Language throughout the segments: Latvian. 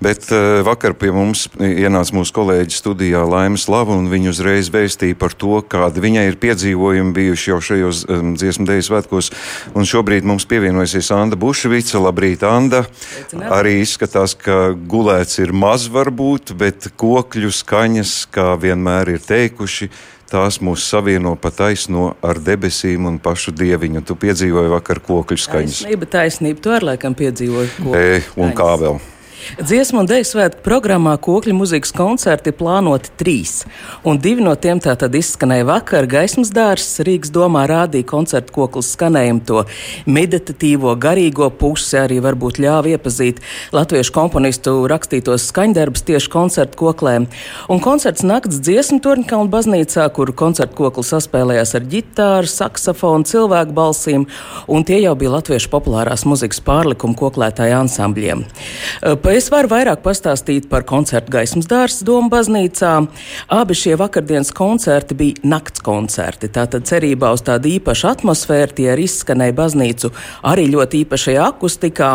Bet uh, vakar pie mums ienāca mūsu kolēģi studijā Laimas Lava, un viņa uzreiz vēstīja par to, kādi viņai ir piedzīvojumi bijuši jau šajos um, dziesmu dēļu svētkos. Un šobrīd mums pievienojusies Anda Bušvica. Labrīt, Anda! Aicināt. Arī izskatās, ka gulēts ir maz varbūt, bet kokļu skaņas, kā vienmēr ir teikuši, tās mūs savieno pa taisno ar debesīm un pašu dieviņu. Tu piedzīvoji vakar kokļu skaņas. Taisnība, taisnība. Tu ar laikam piedzīvoji. E, un kā vēl? Dziesmu un dēļu svētku programmā kokļu mūzikas koncerti plānoti trīs, un divi no tiem tātad izskanēja vakar. Gaismas dārsts Rīgas domā rādīja koncertu koklis skanējumu to meditatīvo, garīgo pusi, arī varbūt ļāva iepazīt latviešu komponistu rakstītos skaņdarbus tieši koncertu koklēm. Un koncerts nakts dziesmu Torņkalnu baznīcā, kur koncertu koklis saspēlējās ar ģitāru, saksofonu, cilvēku balsīm, un tie jau bija latviešu populārās muzikas pārlikumu koklētāju ansambļiem. Pa Es varu vairāk pastāstīt par koncertu gaismas dārza Doma baznīcā. Abi šie vakardienas koncerti bija nakts koncerti. Tātad cerībā uz tādu īpašu atmosfēru tie arī izskanēja baznīcu arī ļoti īpašajā akustikā.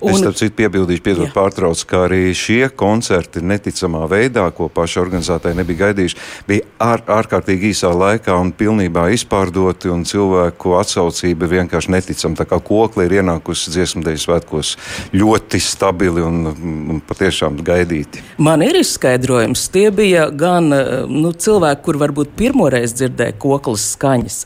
Un... Es tam citu piebildīšu, piedod pārtrauc, ka arī šie koncerti neticamā veidā, ko paši organizētāji nebija gaidījuši, bija ār, ārkārtīgi īsā laikā un pilnībā izpārdoti un cilvēku atsaucība vienkārši neticama. Tā kā kokli ir ienākusi dziesmu dēļ svētkos ļoti stabili un patiešām gaidīti. Man ir izskaidrojums. Tie bija gan eh, nu, cilvēki, kur varbūt pirmoreiz dzirdēja koklas skaņas.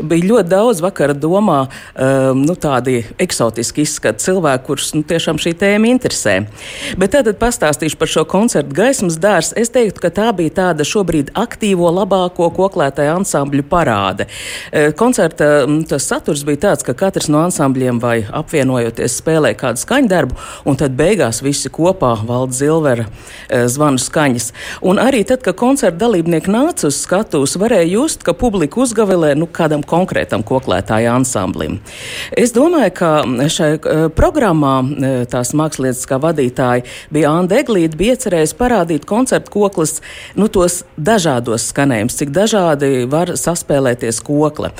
Bija ļoti daudz vakara domā um, nu, tādi eksotiski izskati cilvēki, kurus nu, tiešām šī tēma interesē. Bet tad pastāstīšu par šo koncertu gaismas dārstu. Es teiktu, ka tā bija tāda šobrīd aktīvo labāko koklētāju ansambļu parāde. Eh, koncerta tas saturs bija tāds, ka katrs no ansambļiem vai apvienojoties spēlē kādu skaņdarbu, un tad beigās visi visi kopā valda zilvera e, zvanu skaņas. Un arī tad, kad koncerta dalībnieki nāca uz skatuves, varēja just, ka publika uzgavilē nu, kādam konkrētam koklētāju ansamblim. Es domāju, ka šai e, programmā e, tās mākslinieckā vadītāja bija Anna Eglīte, bija iecerējusi parādīt koncertu koklis, nu, tos dažādos skanējumus, cik dažādi var saspēlēties kokle.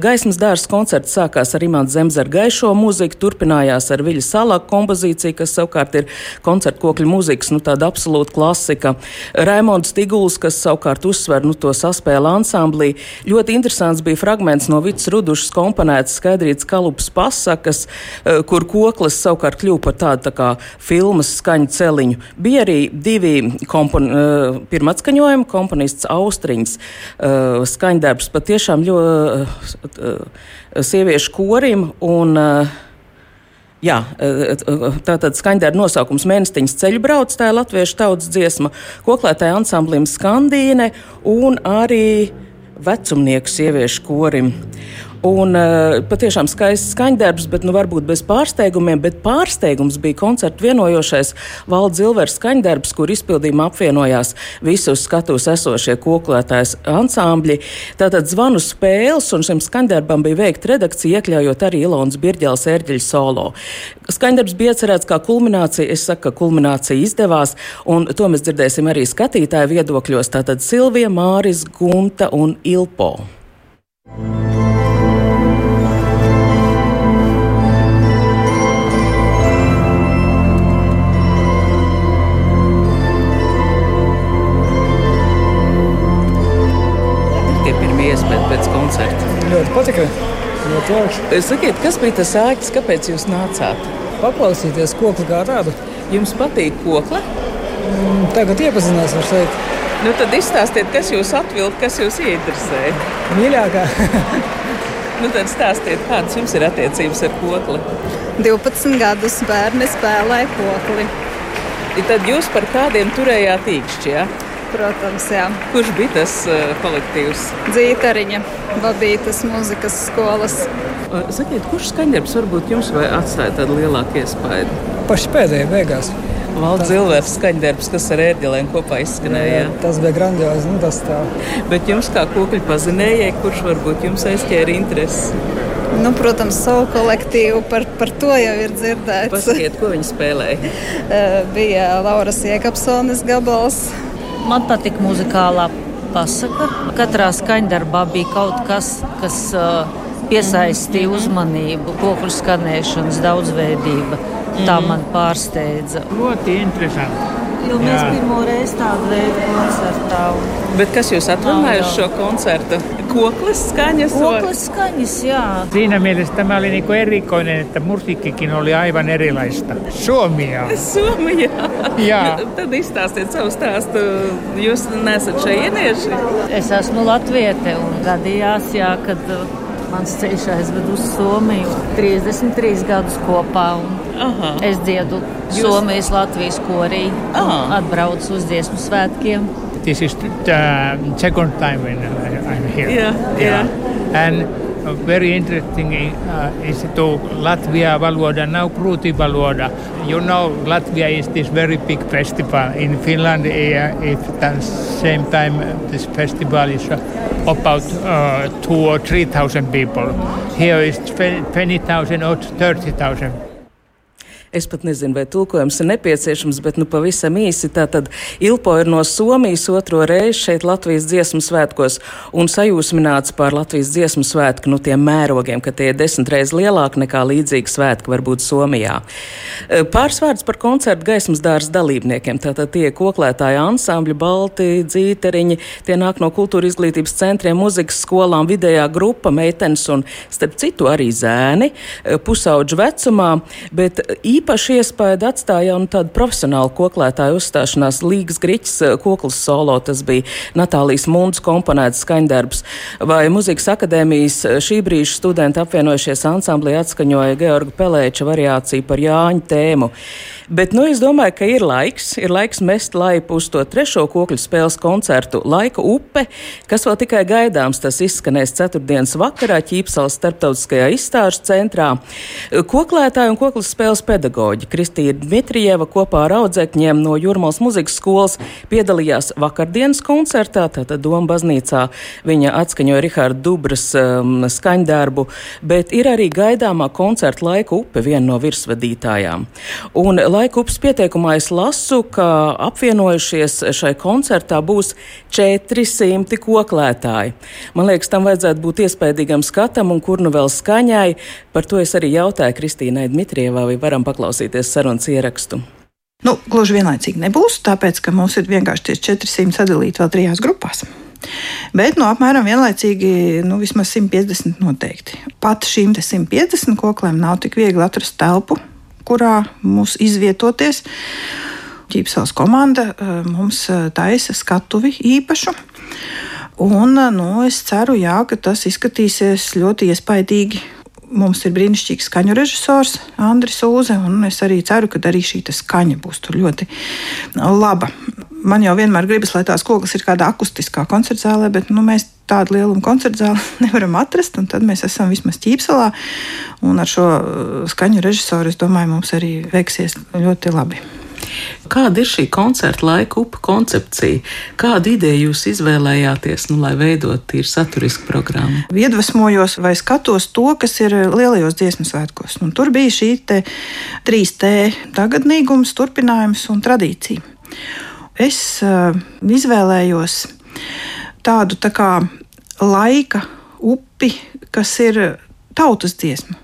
Gaismas dārsts koncerts sākās ar Imants Zemzara gaišo mūziku, turpinājās ar Viļa Salāku kompozīciju, kas savukārt ir koncertu kokļu mūzikas, nu, tāda absolūta klasika. Raimonds Tiguls, kas savukārt uzsver nu, to saspēli ansamblī. Ļoti interesants bija fragments no Vits Rudušas komponētas skaidrītas kalupas pasakas, eh, kur koklis savukārt kļuva par tādu tā kā filmas skaņu celiņu. Bija arī divi kompon, uh, pirmatskaņojumi, komponists Austriņas uh, skaņdarbs patiešām ļoti sieviešu korim un uh, Jā, e, e, tātad skaņdara nosaukums Mēnestiņas ceļu brauc, tā ir latviešu tautas dziesma, koklētāja ansamblim Skandīne un arī vecumnieku sieviešu korim. Un, uh, patiešām skaists skaņdarbs, bet nu, varbūt bez pārsteigumiem. Bet pārsteigums bija koncerta vienojošais valdes zilvers skaņdarbs, kur izpildījumā apvienojās visi uz skatuves esošie koklētājs ansambļi. Tātad zvanu spēles, un šim skaņdarbam bija veikta redakcija, iekļaujot arī Ilonas Birģēlas ērģeļu solo. Skaņdarbs bija iecerēts kā kulminācija, es saku, ka kulminācija izdevās, un to mēs dzirdēsim arī skatītāju viedokļos. Tātad Silvija, Māris, Gunta un Ilpo. ļoti Sakiet, kas bija tas āķis, kāpēc jūs nācāt? Paklausīties kokli kā tādu. Jums patīk kokle? Mm, tagad iepazinās ar šeit. Nu, tad izstāstiet, kas jūs atvilkt, kas jūs ieinteresē. Mīļākā. nu, tad stāstiet, kādas jums ir attiecības ar kokli. 12 gadus bērni spēlē kokli. I tad jūs par kādiem turējāt īkšķi? Ja? Protams, jā. Kurš bija tas uh, kolektīvs? Dzītariņa, Babītas mūzikas skolas. Sakiet, kurš skaņdarbs varbūt jums atstāja tādu lielāku iespaidu? Paši pēdējie beigās. Valds Zilvērs skaņdarbs, kas ar ērģelēm kopā izskanēja. Jā, tas bija grandiozi. Nu, tas tā. Bet jums kā kokļu pazinējai, kurš varbūt jums aizķēra interesi? Nu, protams, savu kolektīvu par, par to jau ir dzirdēts. Pasakiet, ko viņi spēlēja? bija Lauras Iekapsonis gabals. Man patīk muzikālā pasaka. Katrā skaņdarbā bija kaut kas, kas uh, piesaistīja uzmanību, kokļu skanēšanas daudzveidība. Tā man pārsteidza. Ļoti interesanti. Jo mēs pirmo reizi tādu veidu koncertā. Bet kas jūs atrunāja uz šo koncertu? Koklis skaņas? Koklas skaņas, jā. Siinä mielessä tämä oli niinku erikoinen, että musiikkikin oli aivan erilaista. Suomia. Somijā. Jā. Tad izstāstiet savu stāstu. Jūs nesat šajienieši. Es esmu Latviete un gadījās, jā, kad mans ceļš aizved uz Somiju 33 gadus kopā. Aha. Es dziedu Somijas Latvijas korī atbraucu uz dziesmu svētkiem. This is the second time when I'm here. Yeah, yeah. And uh, very interesting uh, is to Latvia Valuoda, now Pruti Valuoda. You know, Latvia is this very big festival. In Finland, uh, at the same time this festival is uh, about uh, two or three thousand people. Here is 20,000 or 30,000. Es pat nezinu, vai tulkojums ir nepieciešams, bet nu pavisam īsi. Tātad Ilpo ir no Somijas otro reizi šeit Latvijas dziesmu svētkos un sajūsmināts par Latvijas dziesmu svētku nu, tiem mērogiem, ka tie ir desmit reizes lielāki nekā līdzīgi svētki var būt Somijā. E, Pāris vārds par koncertu gaismas dārza dalībniekiem. Tātad tie koklētāji ansambļi, balti, dzīteriņi, tie nāk no kultūra izglītības centriem, muzikas skolām, vidējā grupa, meitenes un, starp citu, arī zēni e, pusauģu vecumā. Bet īpaši iespēju atstāja nu, tāda profesionāla koklētāja uzstāšanās Līgas Griķis eh, koklis solo. Tas bija Natālijas Mundas komponēts skaņdarbs. Vai Muzikas akadēmijas eh, šī brīža studenti apvienojušies ansamblī atskaņoja Georga Pelēča variāciju par Jāņu tēmu. Bet, nu, es domāju, ka ir laiks, ir laiks mest laipu uz to trešo kokļu spēles koncertu Laika upe, kas vēl tikai gaidāms. Tas izskanēs ceturtdienas vakarā Ķīpsalas starptautiskajā izstāžu centrā. Koklētāji un koklis spēles pedagoģi Kristīna Dmitrijeva kopā ar audzēkņiem no Jurmals muzikas skolas piedalījās vakardienas koncertā, tātad Doma baznīcā. Viņa atskaņoja Riharda Dubras um, skaņdarbu, bet ir arī gaidāmā koncerta Laika upe viena no virsvadītājām. Un laika upes pieteikumā es lasu, ka apvienojušies šai koncertā būs 400 koklētāji. Man liekas, tam vajadzētu būt iespējīgam skatam, un kur nu vēl skaņai. Par to es arī jautāju Kristīnai Dmitrievai, vai varam paklausīties sarunas ierakstu. Nu, gluži vienlaicīgi nebūs, tāpēc ka mums ir vienkārši tie 400 sadalīti vēl trijās grupās. Bet no apmēram vienlaicīgi nu, vismaz 150 noteikti. Pat šīm 150 koklēm nav tik viegli atrast telpu, kurā mūs izvietoties. Ķīpsels komanda eh, mums eh, taisa skatuvi īpašu. Un, eh, nu, es ceru, jā, ka tas izskatīsies ļoti iespaidīgi. Mums ir brīnišķīgs skaņu režisors Andris Uze, un es arī ceru, ka arī šī skaņa būs ļoti laba. Man jau vienmēr gribas, lai tās kokas ir kādā akustiskā koncerta zālē, bet nu, mēs tādu lielu koncertu zāli nevaram atrast. Tad mēs esam vismaz ķīpselā, un ar šo skaņu režisoru, es domāju, mums arī veiksies ļoti labi. Kāda ir šī koncerta laika upe koncepcija? Kādu ideju jūs izvēlējāties, nu, lai veidot tīri saturisku programmu? Iedvesmojos vai skatos to, kas ir lielajos dziesmu svētkos. Un tur bija šī trīs T - tagadnīgums, turpinājums un tradīcija. Es uh, izvēlējos tādu tā kā laika upi, kas ir tautas dziesma,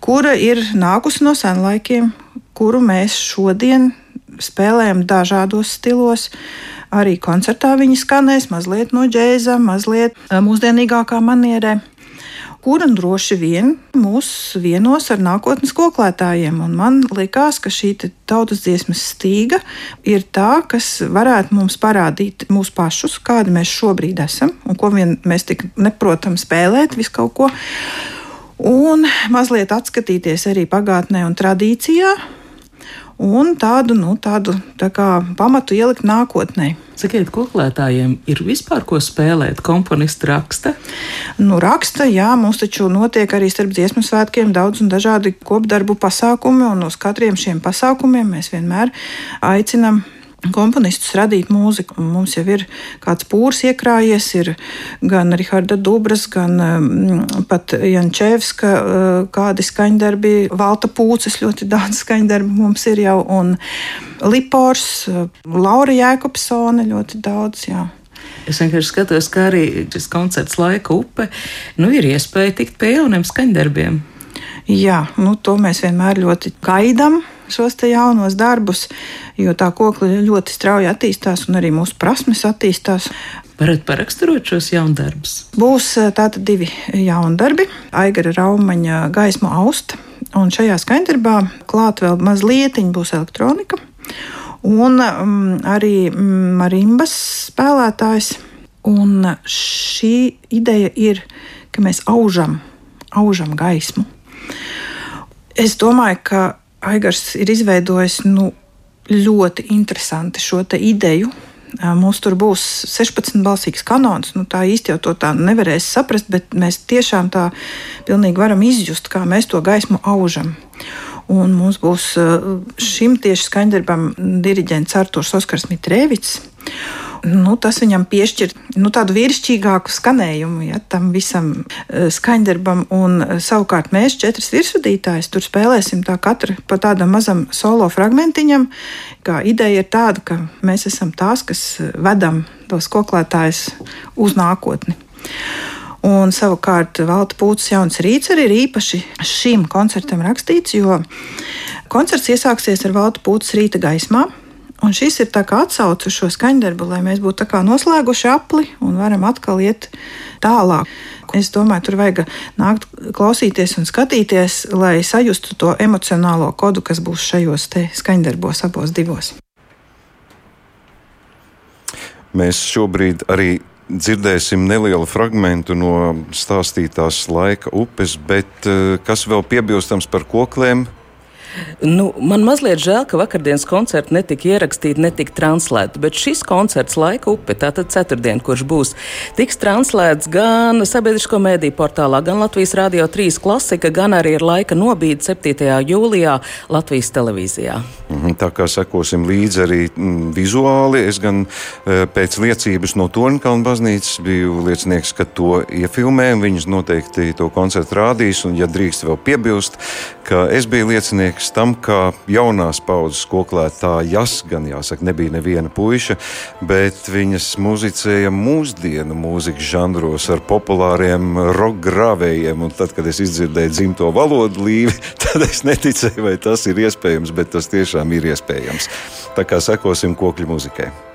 kura ir nākusi no senlaikiem, kuru mēs šodien spēlējam dažādos stilos. Arī koncertā viņi skanēs mazliet no džēza, mazliet mūsdienīgākā manierē kura droši vien mūs vienos ar nākotnes koklētājiem. Un man liekas, ka šī tautas dziesmas stīga ir tā, kas varētu mums parādīt mūsu pašus, kādi mēs šobrīd esam un ko vien mēs tik neprotam spēlēt, visu kaut ko. Un mazliet atskatīties arī pagātnē un tradīcijā, un tādu, nu, tādu tā kā, pamatu ielikt nākotnē. Sakiet, koklētājiem ir vispār ko spēlēt? Komponists raksta? Nu, raksta, jā, mums taču notiek arī starp dziesmu svētkiem daudz un dažādi kopdarbu pasākumi, un uz katriem šiem pasākumiem mēs vienmēr aicinām komponistus radīt mūziku. Mums jau ir kāds pūrs iekrājies, ir gan Riharda Dubras, gan um, pat Jančevska, uh, kādi skaņdarbi, Valta Pūces, ļoti daudz skaņdarbu mums ir jau, un Lipors, uh, Laura Jēkabsone, ļoti daudz, jā. Es vienkārši skatos, kā arī šis koncerts laika upe, nu ir iespēja tikt pie jauniem skaņdarbiem. Jā, nu, to mēs vienmēr ļoti gaidām. Šos jaunos darbus, jo tā kokla ļoti strauji attīstās un arī mūsu prasmes attīstās. Varat paraksturot šos jaundarbus? Būs eh, tātad divi jaundarbi - Aigara Raumaņa gaismu austa, un šajā skaņdarbā klāt vēl mazliet būs elektronika. Un um, arī mm, marimbas spēlētājs. Un šī ideja ir, ka mēs aužam, aužam gaismu. Es domāju, ka Aigars ir izveidojis nu, ļoti interesanti šo ideju. Mums tur būs 16 balsīgs kanons. Nu, tā īsti jau to tā nevarēs saprast, bet mēs tiešām tā pilnīgi varam izjust, kā mēs to gaismu aužam. Un mums būs šim tieši skaņdarbam diriģents Artūrs Oskars Mitrēvits nu, tas viņam piešķir nu, tādu vīrišķīgāku skanējumu ja, tam visam eh, skaņdarbam. Un eh, savukārt mēs, četras virsvadītājas, tur spēlēsim tā katra pa tādam mazam solo fragmentiņam. Kā ideja ir tāda, ka mēs esam tās, kas eh, vedam tos koklētājus uz nākotni. Un savukārt Valta Pūtas jauns rīts arī ir īpaši šim koncertam rakstīts, jo koncerts iesāksies ar Valta Pūtas rīta gaismā. Un šis ir atsauce uz šo skaņdarbu, lai mēs būtu noslēguši apli un varam atkal iet tālāk. Es domāju, tur vajag nākt, klausīties un skatīties, lai sajustu to emocionālo kodu, kas būs šajos skaņdarbos, abos divos. Mēs šobrīd arī dzirdēsim nelielu fragment no stāstītās laika upes, bet eh, kas vēl piebilstams par kokliem? Nu, man mazliet žēl, ka vakardienas koncerti netika ierakstīti, netika translēti, bet šis koncerts laika upe, tātad ceturtdien, kurš būs, tiks translēts gan sabiedrisko mēdīju portālā, gan Latvijas Rādio 3 klasika, gan arī ir laika nobīde 7. jūlijā Latvijas televīzijā. Mhm, tā kā sekosim līdzi arī mm, vizuāli, es gan e, pēc liecības no Tornkalna baznīcas biju liecinieks, ka to iefilmē, un viņas noteikti to koncertu rādīs, un ja drīkst vēl piebilst, ka es biju liecinieks tam, ka jaunās paudzes koklētājas, gan jāsaka, nebija neviena puika, bet viņas muzicēja mūsdienu mūzikas žanros ar populāriem roka grāvējiem. Un tad, kad es izdzirdēju dzimto valodu līvi, tad es neticēju, vai tas ir iespējams, bet tas tiešām ir iespējams. Tā kā sekosim kokļu muzikai.